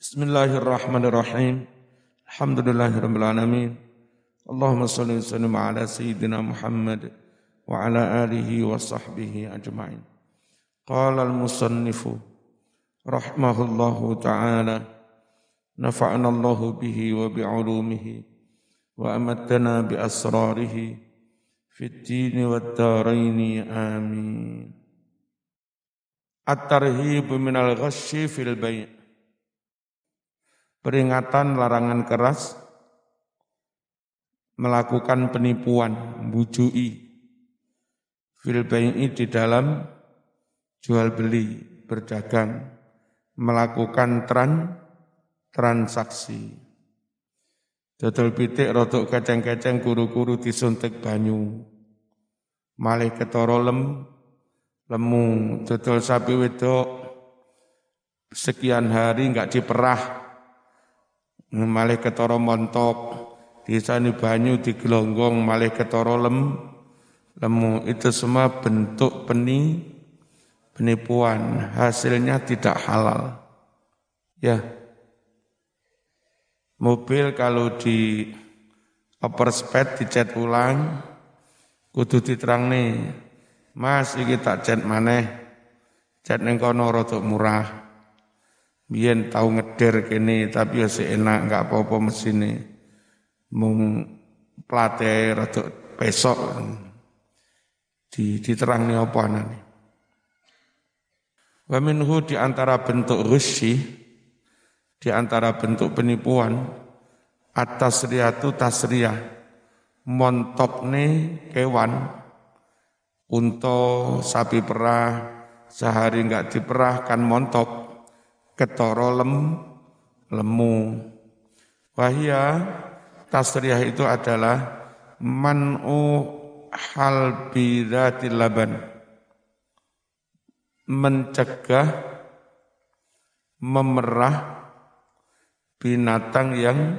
بسم الله الرحمن الرحيم الحمد لله رب العالمين اللهم صل وسلم على سيدنا محمد وعلى آله وصحبه أجمعين قال المصنف رحمه الله تعالى نفعنا الله به وبعلومه وأمتنا بأسراره في الدين والدارين آمين الترهيب من الغش في البيئة Peringatan larangan keras melakukan penipuan, bujui fil di dalam jual beli, berdagang, melakukan tran transaksi. Dodol pitik rotok kacang-kacang kuru-kuru disuntik banyu. Malih ketoro lem lemu, dodol sapi wedok sekian hari enggak diperah. Malih ketoro montok, disani banyu digelonggong malih ketoro lem lemu. Itu semua bentuk peni penipuan. Hasilnya tidak halal. Ya. Mobil kalau di upper speed dicat ulang kudu diterang nih. Mas iki tak cat maneh. Cat neng kono rotok murah biyen tahu ngeder kene tapi ya enak nggak apa-apa mesinnya mung plate rada besok. Di diterangni apa anane? Wa minhu di antara bentuk rusyi di antara bentuk penipuan atas riatu tasriyah montokne kewan untuk sapi perah sehari enggak diperah kan montok ketoro lem lemu wahia Tasriyah itu adalah man'u hal bidatil laban. Mencegah memerah binatang yang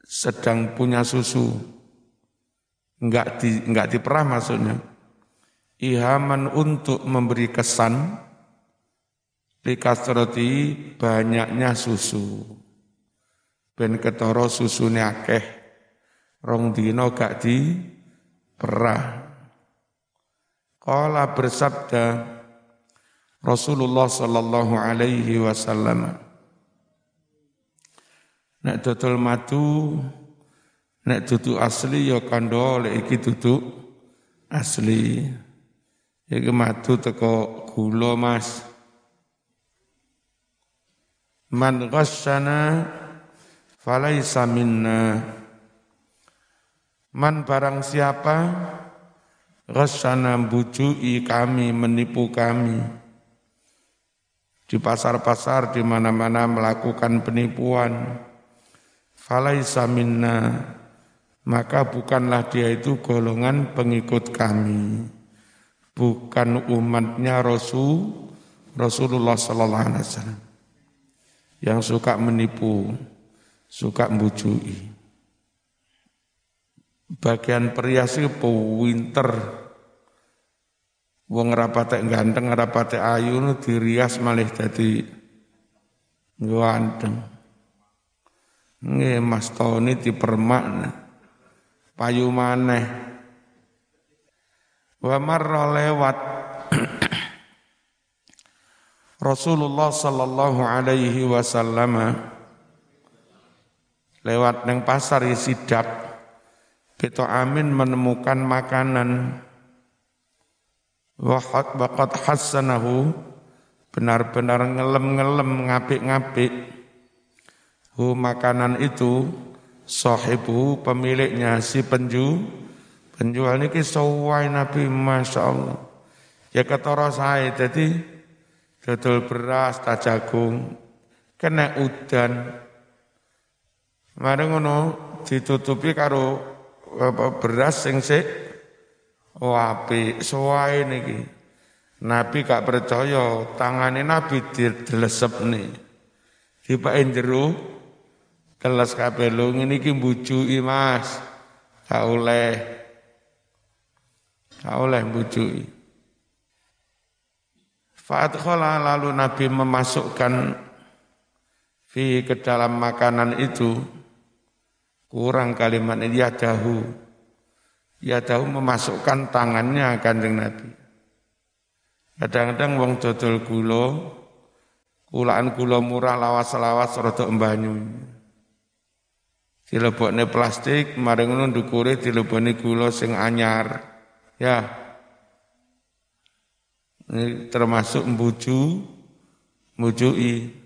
sedang punya susu. Enggak di enggak diperah maksudnya. Ihaman untuk memberi kesan likasroti banyaknya susu. Ben ketara susune akeh. Rong dina gak di perah Kala bersabda Rasulullah sallallahu alaihi wasallam Nek dodol madu nek dudu asli ya kandha lek iki dudu asli. Iki madu teko gula Mas Man ghasyana falaisa minna. Man barang siapa ghasyana bujui kami menipu kami. Di pasar-pasar di mana-mana melakukan penipuan. Falaisa minna. Maka bukanlah dia itu golongan pengikut kami. Bukan umatnya Rasul Rasulullah sallallahu alaihi wasallam yang suka menipu suka mbujui. Bagian perias itu pewinter. Wong rapate ganteng, rapate ayu nu dirias malih dadi ganteng. Nggih Mas Tony dipermak payu maneh. Wa marra lewat Rasulullah sallallahu alaihi wasallam lewat neng pasar sidak kita amin menemukan makanan. Wahat bakat hasanahu benar-benar ngelem-ngelem ngapik-ngapik. Hu makanan itu sahibu pemiliknya si penju. Penjual ini sawai Nabi Masya Allah. Ya ketara saya jadi dodol beras tak jagung kena udan Mari ngono ditutupi karo beras sing sik oh apik suwae niki. Nabi gak percaya tangane Nabi dilesep nih. Dipake jero kelas kabeh lho ngene iki mbujuki Mas. Gak oleh. Gak oleh mbujuki. Fa'adkhala lalu Nabi memasukkan fi ke dalam makanan itu kurang kalimat ini yadahu. Yadahu memasukkan tangannya kanjeng Nabi. Kadang-kadang wong dodol gula kulaan gula murah lawas-lawas rada embanyu dilebokne plastik mari ngono ndukure dilebokne gula sing anyar. Ya ini termasuk mbuju mujui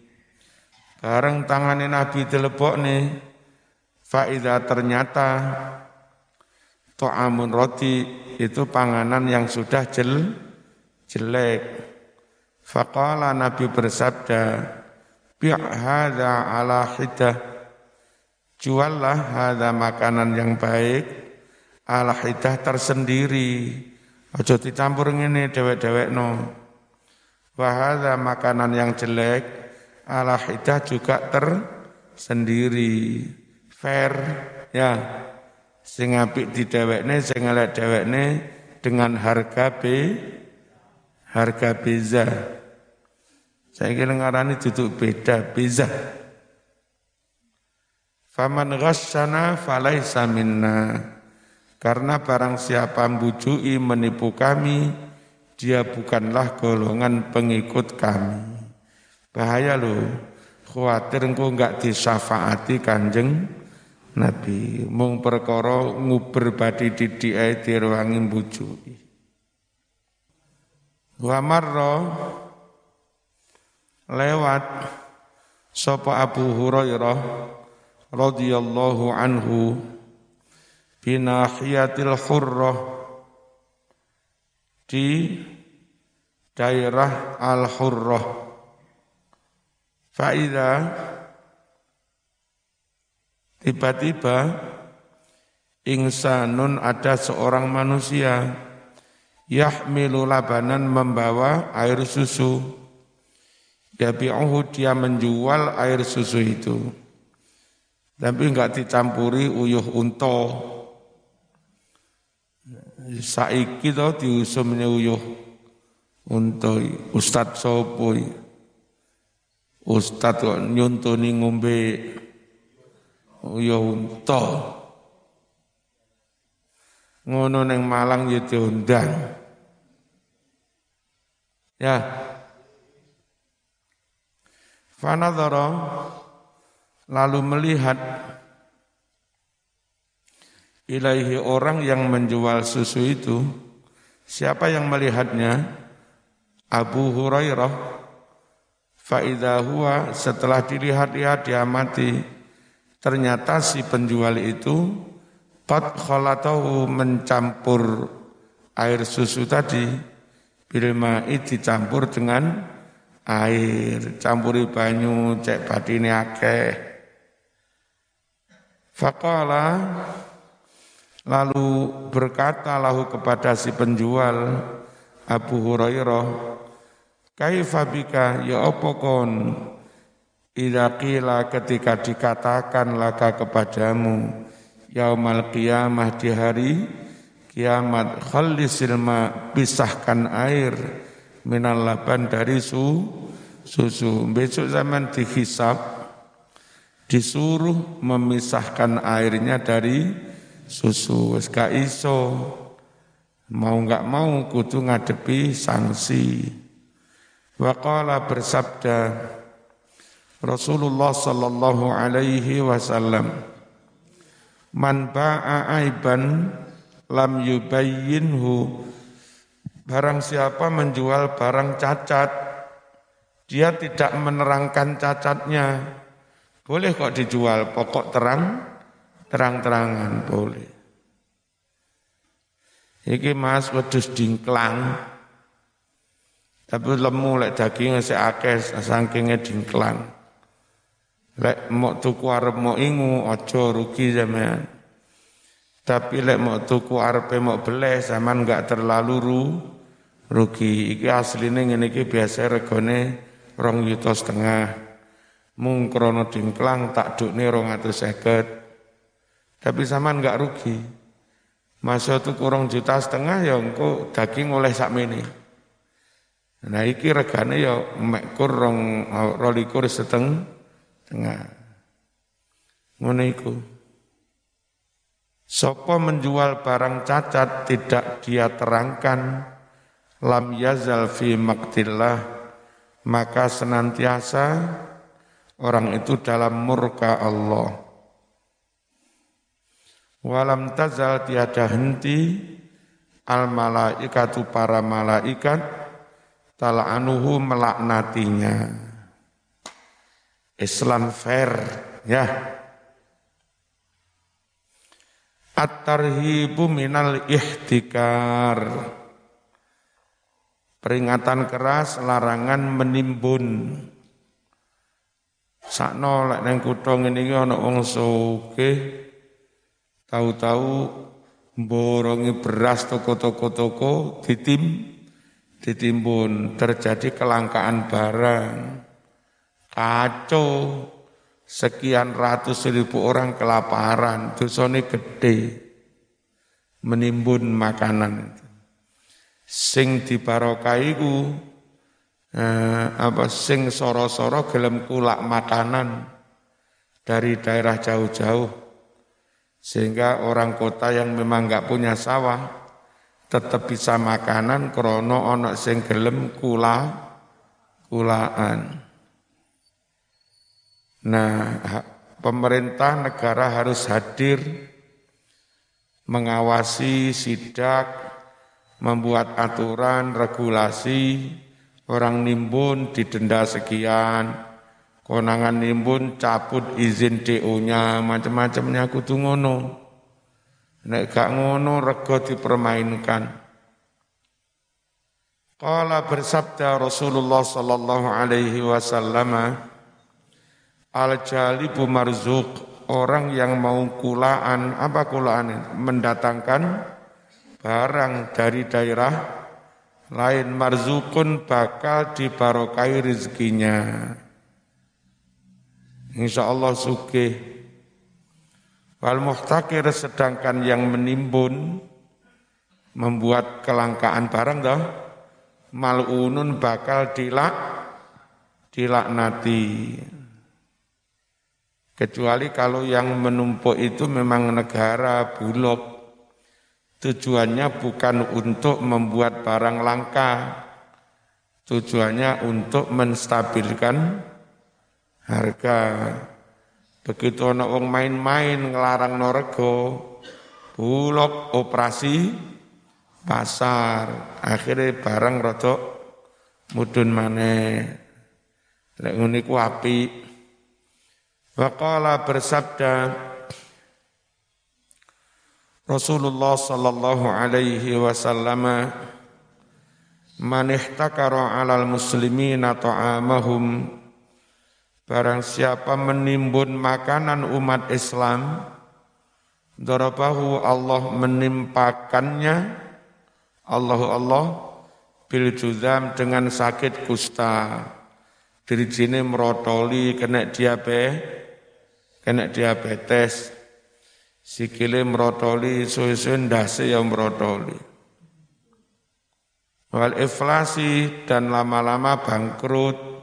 Bareng tangannya Nabi telepok nih, faida ternyata to'amun roti itu panganan yang sudah jel, jelek. Faqala Nabi bersabda, bi'hada ala hidah, juallah hada makanan yang baik, ala hidah tersendiri. Ojo dicampur ini dewek-dewek no. Wahada makanan yang jelek, ala hidah juga tersendiri. Fair ya. Sing apik di dhewekne sing elek dhewekne dengan harga B harga beza saya kira ngarani duduk beda beza faman ghasyana falaisa minna karena barang siapa bujui menipu kami dia bukanlah golongan pengikut kami Bahaya loh. Khawatir engkau enggak disafaati kanjeng Nabi. Mung perkara nguber badi didik ae direwangi bujuki. Wa marra lewat sapa Abu Hurairah radhiyallahu anhu binahiyatil hurrah. Di daerah Al-Hurrah. Faida tiba-tiba insanun ada seorang manusia yahmilu labanan membawa air susu. Yabi'uhu dia menjual air susu itu. Tapi enggak dicampuri uyuh unto saiki to diusumnya uyuh unto ustad sopoi Ustad kok nyuntuni ngombe ya unta. Ngono neng Malang ya diundang. Ya. Fanadhara lalu melihat ilaihi orang yang menjual susu itu. Siapa yang melihatnya? Abu Hurairah Fa'idha huwa setelah dilihat-lihat diamati, ternyata si penjual itu Qad khalatahu mencampur air susu tadi Bilma'i dicampur dengan air Campuri banyu cek badine akeh Faqala Lalu berkata lahu kepada si penjual Abu Hurairah Kaifa bika ya apa kon? Ketika dikatakan laka kepadamu Yaumal qiyamah di hari kiamat Khallisil ma pisahkan air Minal laban dari su, susu. Besok zaman dihisap Disuruh memisahkan airnya dari susu Wes iso. Mau nggak mau kudu ngadepi sanksi. Waqala bersabda Rasulullah sallallahu alaihi wasallam Man ba'a aiban lam yubayyinhu. Barang siapa menjual barang cacat Dia tidak menerangkan cacatnya. Boleh kok dijual pokok terang Terang-terangan boleh Iki mas wedus dingklang tapi lemu lek dagingnya si akeh sankingnya dingklan. Lek mau tuku arep mau ingu ojo rugi zaman. Tapi lek mau tuku arep mau beleh zaman enggak terlalu ru, rugi. Iki asline ngene iki biasa regane rong yuta setengah. Mung krono dingklang tak dukne rong atus seket. Tapi zaman enggak rugi. Masa tuku rong juta setengah ya engko daging oleh sak ini. Nah iki regane ya mek kur rong rolikur seteng Tengah. Ngono iku. Sopo menjual barang cacat tidak dia terangkan lam yazal fi maktillah maka senantiasa orang itu dalam murka Allah. Walam tazal tiada henti al malaikatu para malaikat tal'anuhu melaknatinya. Islam fair ya. At-tarhibu minal ihtikar. Peringatan keras larangan menimbun. Sakno lek nang kutha ngene iki ana wong sugih tahu-tahu borongi beras toko-toko-toko ditim ditimbun. Terjadi kelangkaan barang. Kacau. Sekian ratus ribu orang kelaparan. Dosane gede. Menimbun makanan itu. Sing dibarokai ku eh, apa sing soro-soro gelem kulak makanan dari daerah jauh-jauh sehingga orang kota yang memang nggak punya sawah tetap bisa makanan krono ono sing gelem kula kulaan. Nah, pemerintah negara harus hadir mengawasi sidak, membuat aturan, regulasi, orang nimbun didenda sekian, konangan nimbun cabut izin DO-nya, macam-macamnya kudu ngono. Nek gak ngono rego dipermainkan. Qala bersabda Rasulullah sallallahu alaihi wasallam Al-jalibu marzuk orang yang mau kulaan apa kulaan mendatangkan barang dari daerah lain marzukun bakal dibarokai rezekinya. Insya Allah sugih Wal muhtakir sedangkan yang menimbun membuat kelangkaan barang dah malunun bakal dilak dilaknati. Kecuali kalau yang menumpuk itu memang negara bulog. Tujuannya bukan untuk membuat barang langka. Tujuannya untuk menstabilkan harga. Begitu ana wong main-main ngelarang norego, bulog operasi pasar, akhirnya barang rodok mudun maneh. Lek ngene ku apik. Waqala bersabda Rasulullah sallallahu alaihi wasallam Man ihtakara 'alal muslimina ta'amahum Barang siapa menimbun makanan umat Islam, Darabahu Allah menimpakannya, Allah Allah bil juzam dengan sakit kusta. Diri sini merotoli, kena diabetes, kena diabetes. Sikile merotoli, suwe-suwe ndase yang merotoli. Wal inflasi dan lama-lama bangkrut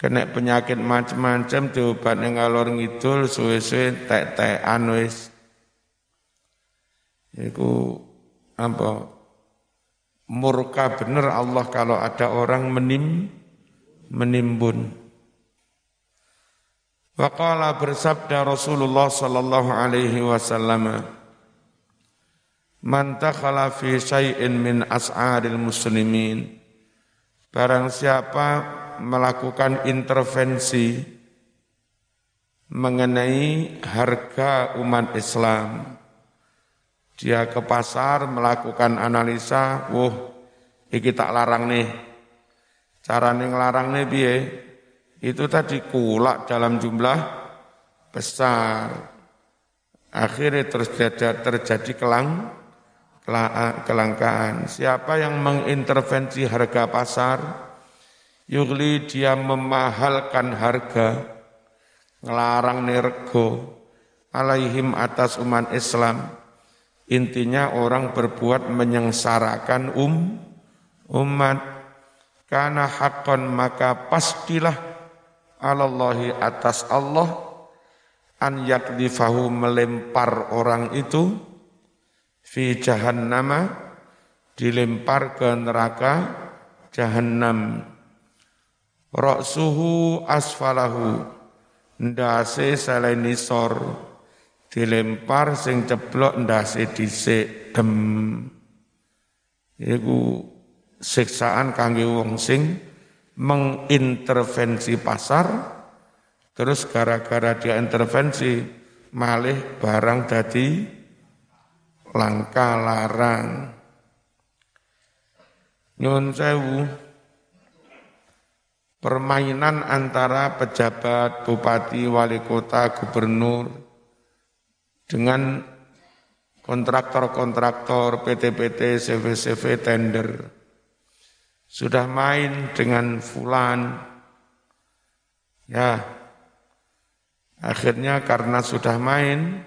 kena penyakit macam-macam diobat yang ngalor ngidul suwe-suwe tek-tekan wis. Iku apa murka bener Allah kalau ada orang menim menimbun. Waqala bersabda Rasulullah sallallahu alaihi wasallam Man takhala fi syai'in min as'aril muslimin. Barang siapa melakukan intervensi mengenai harga umat Islam. Dia ke pasar melakukan analisa, wah, iki tak larang nih. Cara nih ngelarang nih biye, itu tadi kulak dalam jumlah besar. Akhirnya terjadi, terjadi kelang, kelangkaan. Siapa yang mengintervensi harga pasar, Yugli dia memahalkan harga, ngelarang nergo, alaihim atas umat Islam. Intinya orang berbuat menyengsarakan um, umat. Karena hakon maka pastilah alallahi atas Allah an yakdifahu melempar orang itu fi jahannama dilempar ke neraka jahannam Roksuhu asfalahu. Ndase sor. Dilempar sing ceblok ndase dhisik dem. Iku siksaan kangge wong sing mengintervensi pasar terus gara-gara dia intervensi malih barang dadi langka larang. Nyun sewu permainan antara pejabat, bupati, wali kota, gubernur dengan kontraktor-kontraktor, PT-PT, CV-CV, tender. Sudah main dengan fulan. Ya, akhirnya karena sudah main,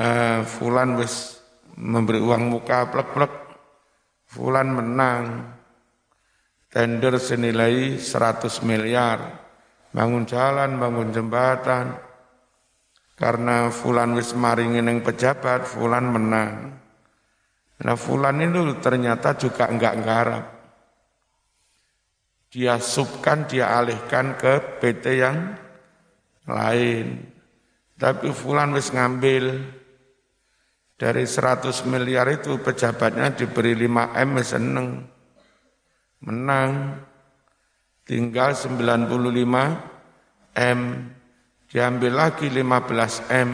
uh, fulan wis memberi uang muka plek-plek, fulan menang tender senilai 100 miliar, bangun jalan, bangun jembatan, karena fulan wis maringin yang pejabat, fulan menang. Nah fulan itu ternyata juga enggak garap. Dia subkan, dia alihkan ke PT yang lain. Tapi fulan wis ngambil dari 100 miliar itu pejabatnya diberi 5 M seneng menang. Tinggal 95 M. Diambil lagi 15 M.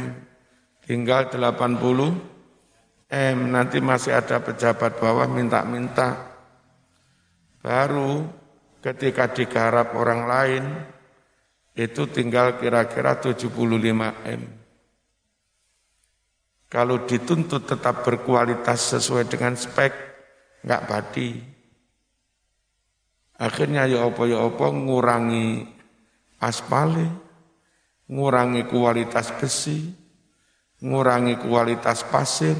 Tinggal 80 M. Nanti masih ada pejabat bawah minta-minta. Baru ketika digarap orang lain itu tinggal kira-kira 75 M. Kalau dituntut tetap berkualitas sesuai dengan spek nggak badi Akhirnya ya apa ya apa ngurangi aspal, ngurangi kualitas besi, ngurangi kualitas pasir,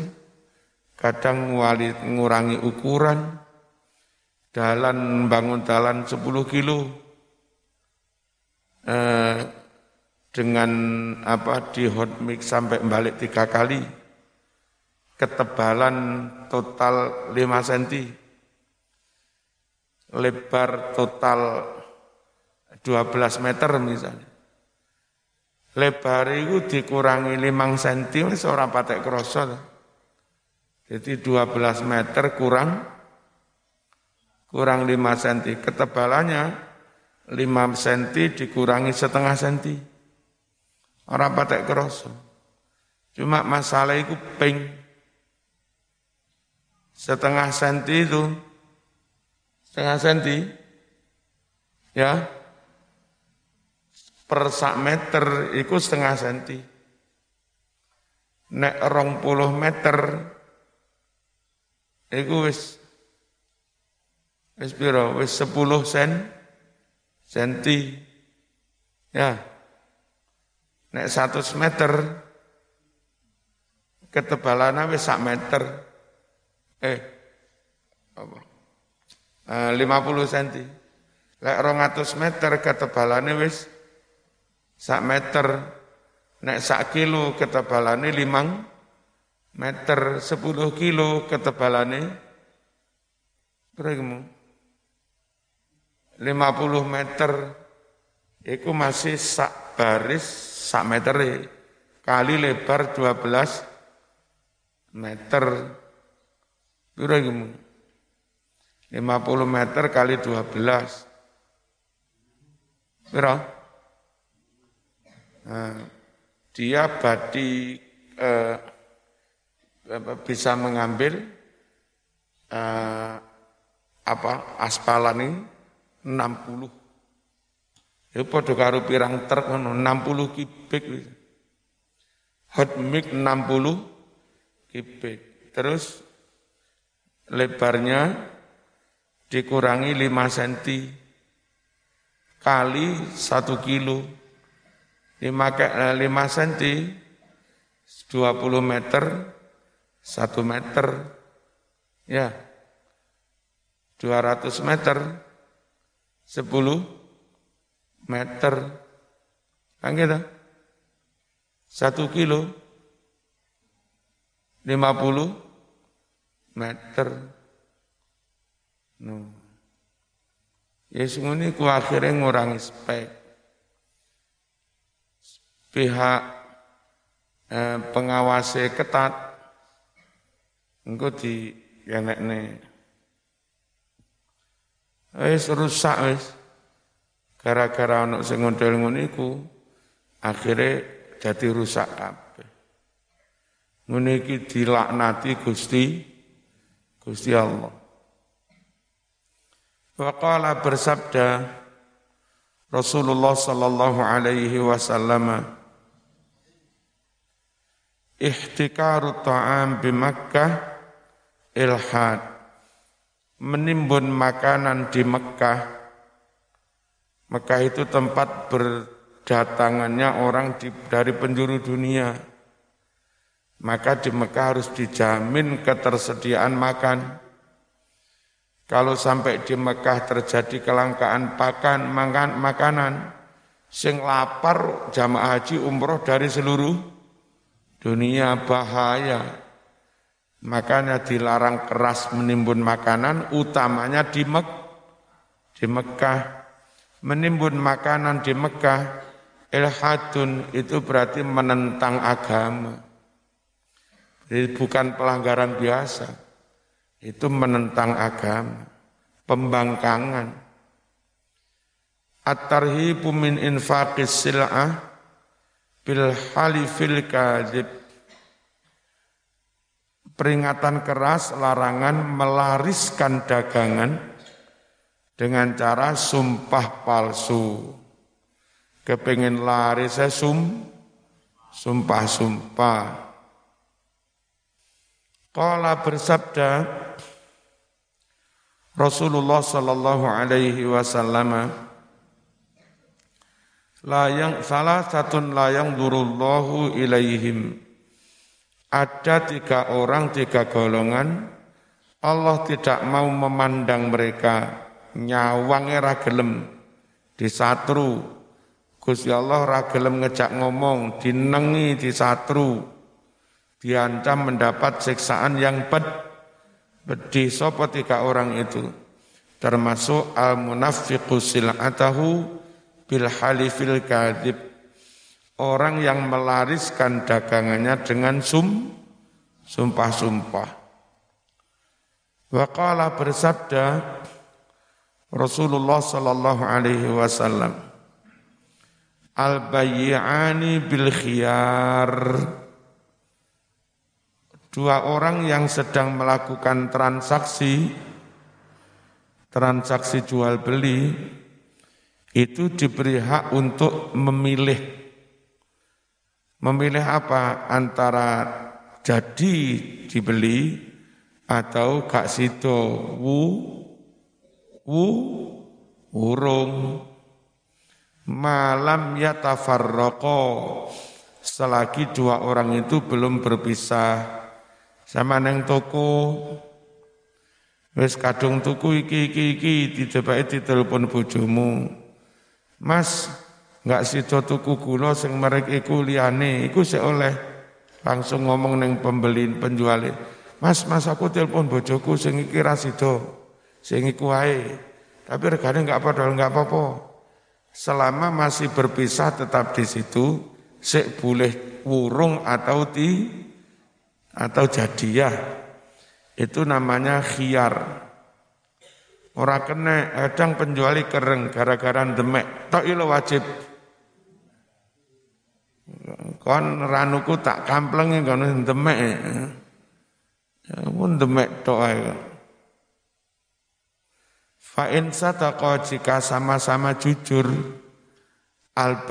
kadang ngurangi ukuran, jalan bangun jalan 10 kilo eh, dengan apa di hot mix sampai balik tiga kali. Ketebalan total 5 cm lebar total 12 meter misalnya. Lebar itu dikurangi 5 cm seorang patek krasa. Jadi 12 meter kurang kurang 5 cm. Ketebalannya 5 cm dikurangi setengah cm. Orang patek krasa. Cuma masalah itu ping. Setengah senti itu setengah senti, ya, per sak meter itu setengah senti. Nek rong puluh meter, itu wis wis piro, wis sepuluh sen, senti, ya. Nek satu meter, ketebalannya wis sak meter, eh, apa? 50 cm. Lek 200 meter ketebalannya wis sak meter. Nek sak kilo ketebalannya 5 meter, 10 kilo ketebalannya berapa 50 meter itu masih sak baris sak meter kali lebar 12 meter. Berapa 50 meter kali 12. Berapa? Nah, dia badi eh, bisa mengambil eh, apa aspalan ini 60. Ya padha karo pirang truk ngono 60 kubik. Hot mic 60 kubik. Terus lebarnya dikurangi 5 cm kali 1 kilo 5, 5 cm 20 meter 1 meter ya 200 meter 10 meter. Kan gitu? Satu kilo, lima puluh meter. No. Ya ini ku akhirnya ngurangi spek. Pihak eh, pengawasnya ketat, engkau di kenek. Wis rusak wis. Gara-gara anak sing ngondel ngono iku akhire dadi rusak kabeh. Ngene iki dilaknati Gusti Gusti Allah. Waqala bersabda Rasulullah sallallahu alaihi wasallam Ihtikaru ta'am bi Makkah ilhad menimbun makanan di Mekah Mekah itu tempat berdatangannya orang di, dari penjuru dunia. Maka di Mekah harus dijamin ketersediaan makan. Kalau sampai di Mekah terjadi kelangkaan pakan, makan, makanan, sing lapar jamaah haji umroh dari seluruh dunia bahaya. Makanya dilarang keras menimbun makanan, utamanya di Mek di Mekah menimbun makanan di Mekah ilhadun itu berarti menentang agama. Jadi bukan pelanggaran biasa. Itu menentang agama, pembangkangan. At-tarhibu min infaqis sil'ah bil halifil kadib. Peringatan keras larangan melariskan dagangan dengan cara sumpah palsu. Kepingin lari saya sum, sumpah-sumpah. Kala bersabda Rasulullah sallallahu alaihi wasallam layang salah satu layang durullahu ilaihim. Ada tiga orang tiga golongan. Allah tidak mau memandang mereka. Nyawange ra gelem disatru. Gusti Allah ra gelem ngejak ngomong dinengi disatru diancam mendapat siksaan yang ped pedih sapa tiga orang itu? Termasuk al munafiqu sil'atahu bil halifil kadib orang yang melariskan dagangannya dengan sum sumpah-sumpah. Waqala bersabda Rasulullah sallallahu alaihi wasallam al bayyani bil khiyar dua orang yang sedang melakukan transaksi transaksi jual beli itu diberi hak untuk memilih. Memilih apa? Antara jadi dibeli atau gak sido wu wu urung malam yatafarraqo selagi dua orang itu belum berpisah sama neng toko. Wis kadung tuku iki iki iki ditebake ditelepon bojomu. Mas nggak sida tuku gula sing merek iku liyane. Iku sik oleh. Langsung ngomong neng pembeli penjual. Mas mas aku telepon bojoku sing iki ra sida. Sing iku wae. Tapi regane enggak apa-apa, enggak apa-apa. Selama masih berpisah tetap di situ, sik boleh wurung atau ti atau jadiah. Itu namanya khiyar. Ora kena kadang penjuali kereng gara-gara demek. Tok ilo wajib. Kon ranuku tak kamplengi kon demek. Ya pun demek tok ae. Fa'in sataqa jika sama-sama jujur al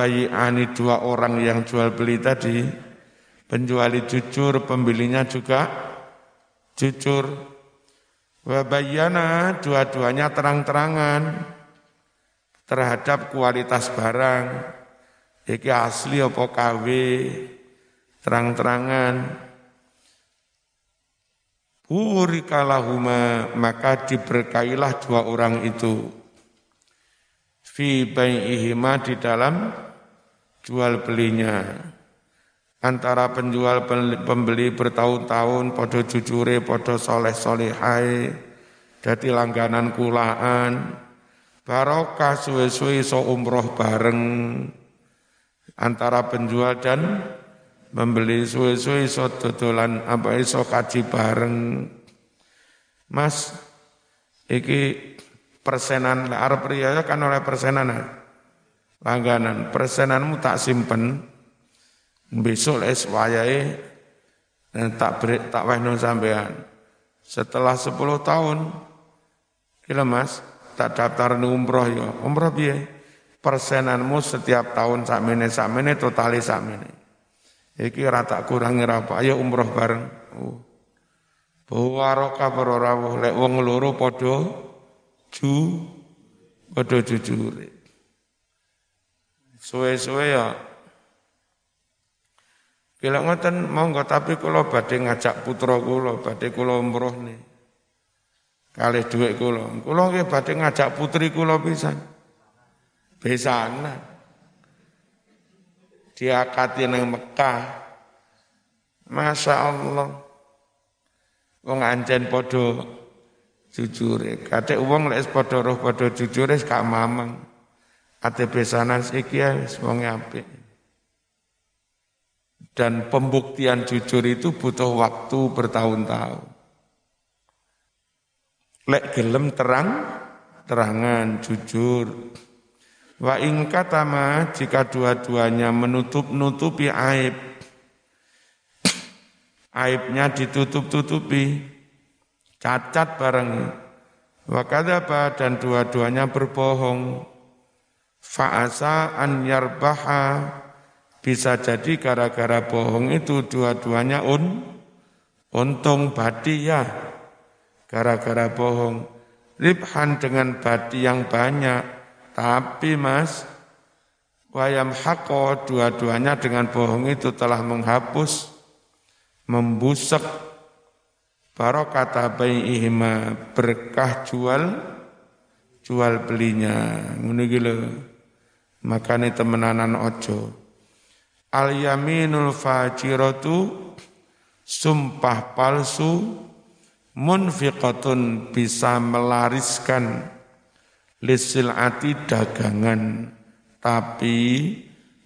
dua orang yang jual beli tadi penjual jujur pembelinya juga jujur. Wabayana dua-duanya terang-terangan terhadap kualitas barang. Iki asli apa KW? Terang-terangan. Urikalahuma maka diberkailah dua orang itu. fi bai'ihima di dalam jual belinya antara penjual pembeli bertahun-tahun podo jujure podo soleh solehai jadi langganan kulaan. Barokah suwe-suwe so umroh bareng. Antara penjual dan membeli suwe-suwe so dodolan apa iso kaji bareng. Mas iki persenan Arab pria kan oleh persenan langganan. Persenanmu tak simpen besok es wayai dan tak beri, tak wehno sampean. Setelah 10 tahun, kira mas, tak daftar umroh ya. Umroh biye, persenanmu setiap tahun sakmene sakmene totali sakmene. Iki rata kurangi apa? Ayo umroh bareng. Oh. Bawaroka berorawuh lek wong loro podo ju podo jujur. Suwe-suwe ya Bila ngoten monggo tapi kula badhe ngajak putra kula, badhe kula umroh nih. Kalih dhuwit kula. Kula nggih badhe ngajak putri kula pisan. Besana. Diakati nang Mekah. Masya Allah. Wong anjen padha jujure. Kate wong lek padha roh padha jujure gak mamang. Ate besanan iki wis wong apik. Dan pembuktian jujur itu butuh waktu bertahun-tahun. Lek gelem terang, terangan, jujur. Wa ingkatama jika dua-duanya menutup-nutupi aib. Aibnya ditutup-tutupi. Cacat bareng. Wa kadaba dan dua-duanya berbohong. Fa'asa an yarbaha bisa jadi gara-gara bohong itu dua-duanya un, untung badi ya. Gara-gara bohong. Ribhan dengan badi yang banyak. Tapi mas, wayam hako dua-duanya dengan bohong itu telah menghapus, membusak barokata ihma berkah jual jual belinya. Ngono Makanya temenanan ojo. Al yaminul fajiratu sumpah palsu munfiqatun bisa melariskan lisilati dagangan tapi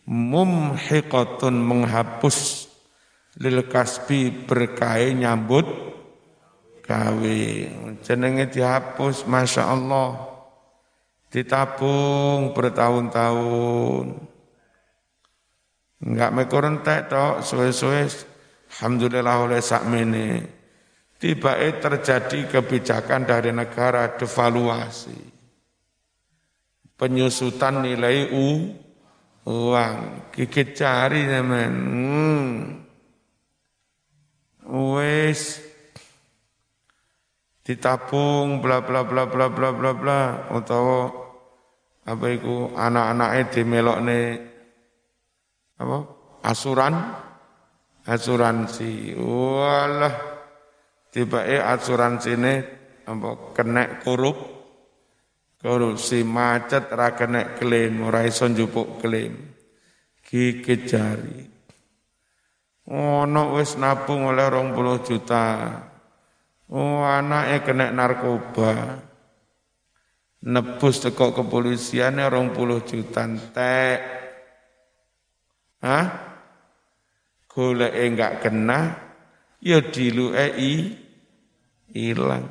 mumhiqatun menghapus lil kasbi berkai nyambut gawe. Jenenge dihapus Masya Allah. Ditabung bertahun-tahun Enggak mekor entek tok suwe-suwe alhamdulillah oleh sakmene. Tiba terjadi kebijakan dari negara devaluasi. Penyusutan nilai u uang, gigit cari teman. Hmm. Wes ditabung bla bla bla bla bla bla bla utawa apa iku anak-anake dimelokne apa? Asuran? Asuransi. Walah. Tiba eh asuransi ini apa kena korup. Korupsi macet ra kena klaim ora iso njupuk klaim. Gigit jari ono wis nabung oleh 20 juta. Oh anake kena narkoba. Nebus teko kepolisian 20 juta entek Hah? Golek enggak kena, ya diluke i ilang.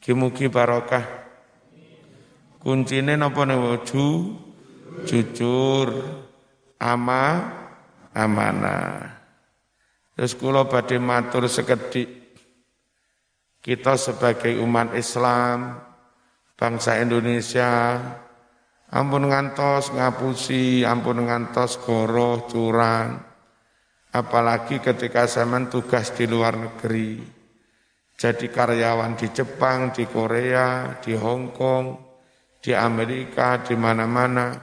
Kimuki barokah. Kuncine napa niku? Ju, jujur, ama, amanah. Terus kula badhe matur sekedhik kita sebagai umat Islam, bangsa Indonesia, Ampun ngantos ngapusi, ampun ngantos goroh, curang. Apalagi ketika saya tugas di luar negeri. Jadi karyawan di Jepang, di Korea, di Hong Kong, di Amerika, di mana-mana.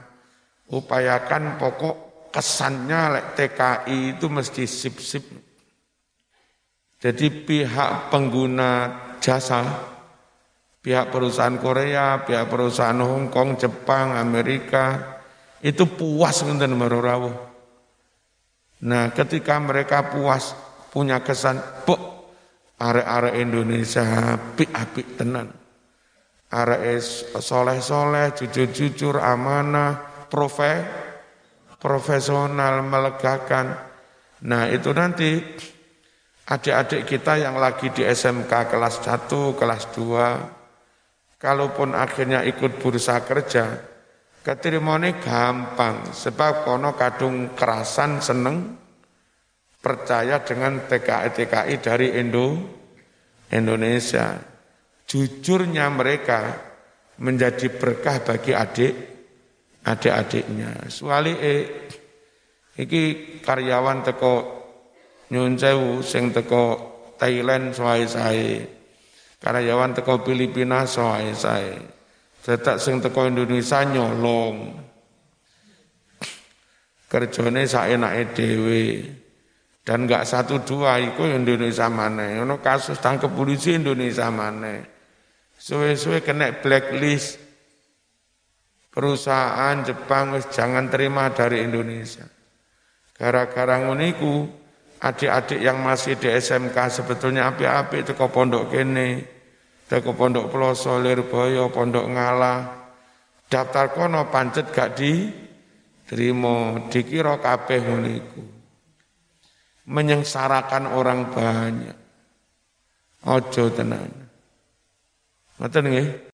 Upayakan pokok kesannya lek TKI itu mesti sip-sip. Jadi pihak pengguna jasa pihak perusahaan Korea, pihak perusahaan Hong Kong, Jepang, Amerika, itu puas ngenten merorawuh. Nah, ketika mereka puas punya kesan, pok arek-arek Indonesia apik-apik tenan. Arek soleh-soleh, jujur-jujur, amanah, profe, profesional, melegakan. Nah, itu nanti adik-adik kita yang lagi di SMK kelas 1, kelas 2, kalaupun akhirnya ikut bursa kerja, keterimone gampang, sebab kono kadung kerasan seneng, percaya dengan TKI-TKI dari Indo, Indonesia. Jujurnya mereka menjadi berkah bagi adik, adik-adiknya. Suali eh, iki karyawan teko nyun sing teko Thailand soai sae. Karyawan teko Filipina soai sae. Tetak sing teko Indonesia nyolong. Kerjane saenake dhewe. Dan enggak satu dua iku Indonesia mana. Ono kasus tangkep polisi Indonesia mana. Suwe-suwe kena blacklist. Perusahaan Jepang wis jangan terima dari Indonesia. Gara-gara nguniku adik-adik yang masih di SMK sebetulnya api-api itu ke pondok kene, ke pondok Peloso, Lirboyo, pondok Ngalah, daftar kono pancet gak di terima dikira kabeh nguniku. Menyengsarakan orang banyak. Ojo tenan. Ngoten nggih?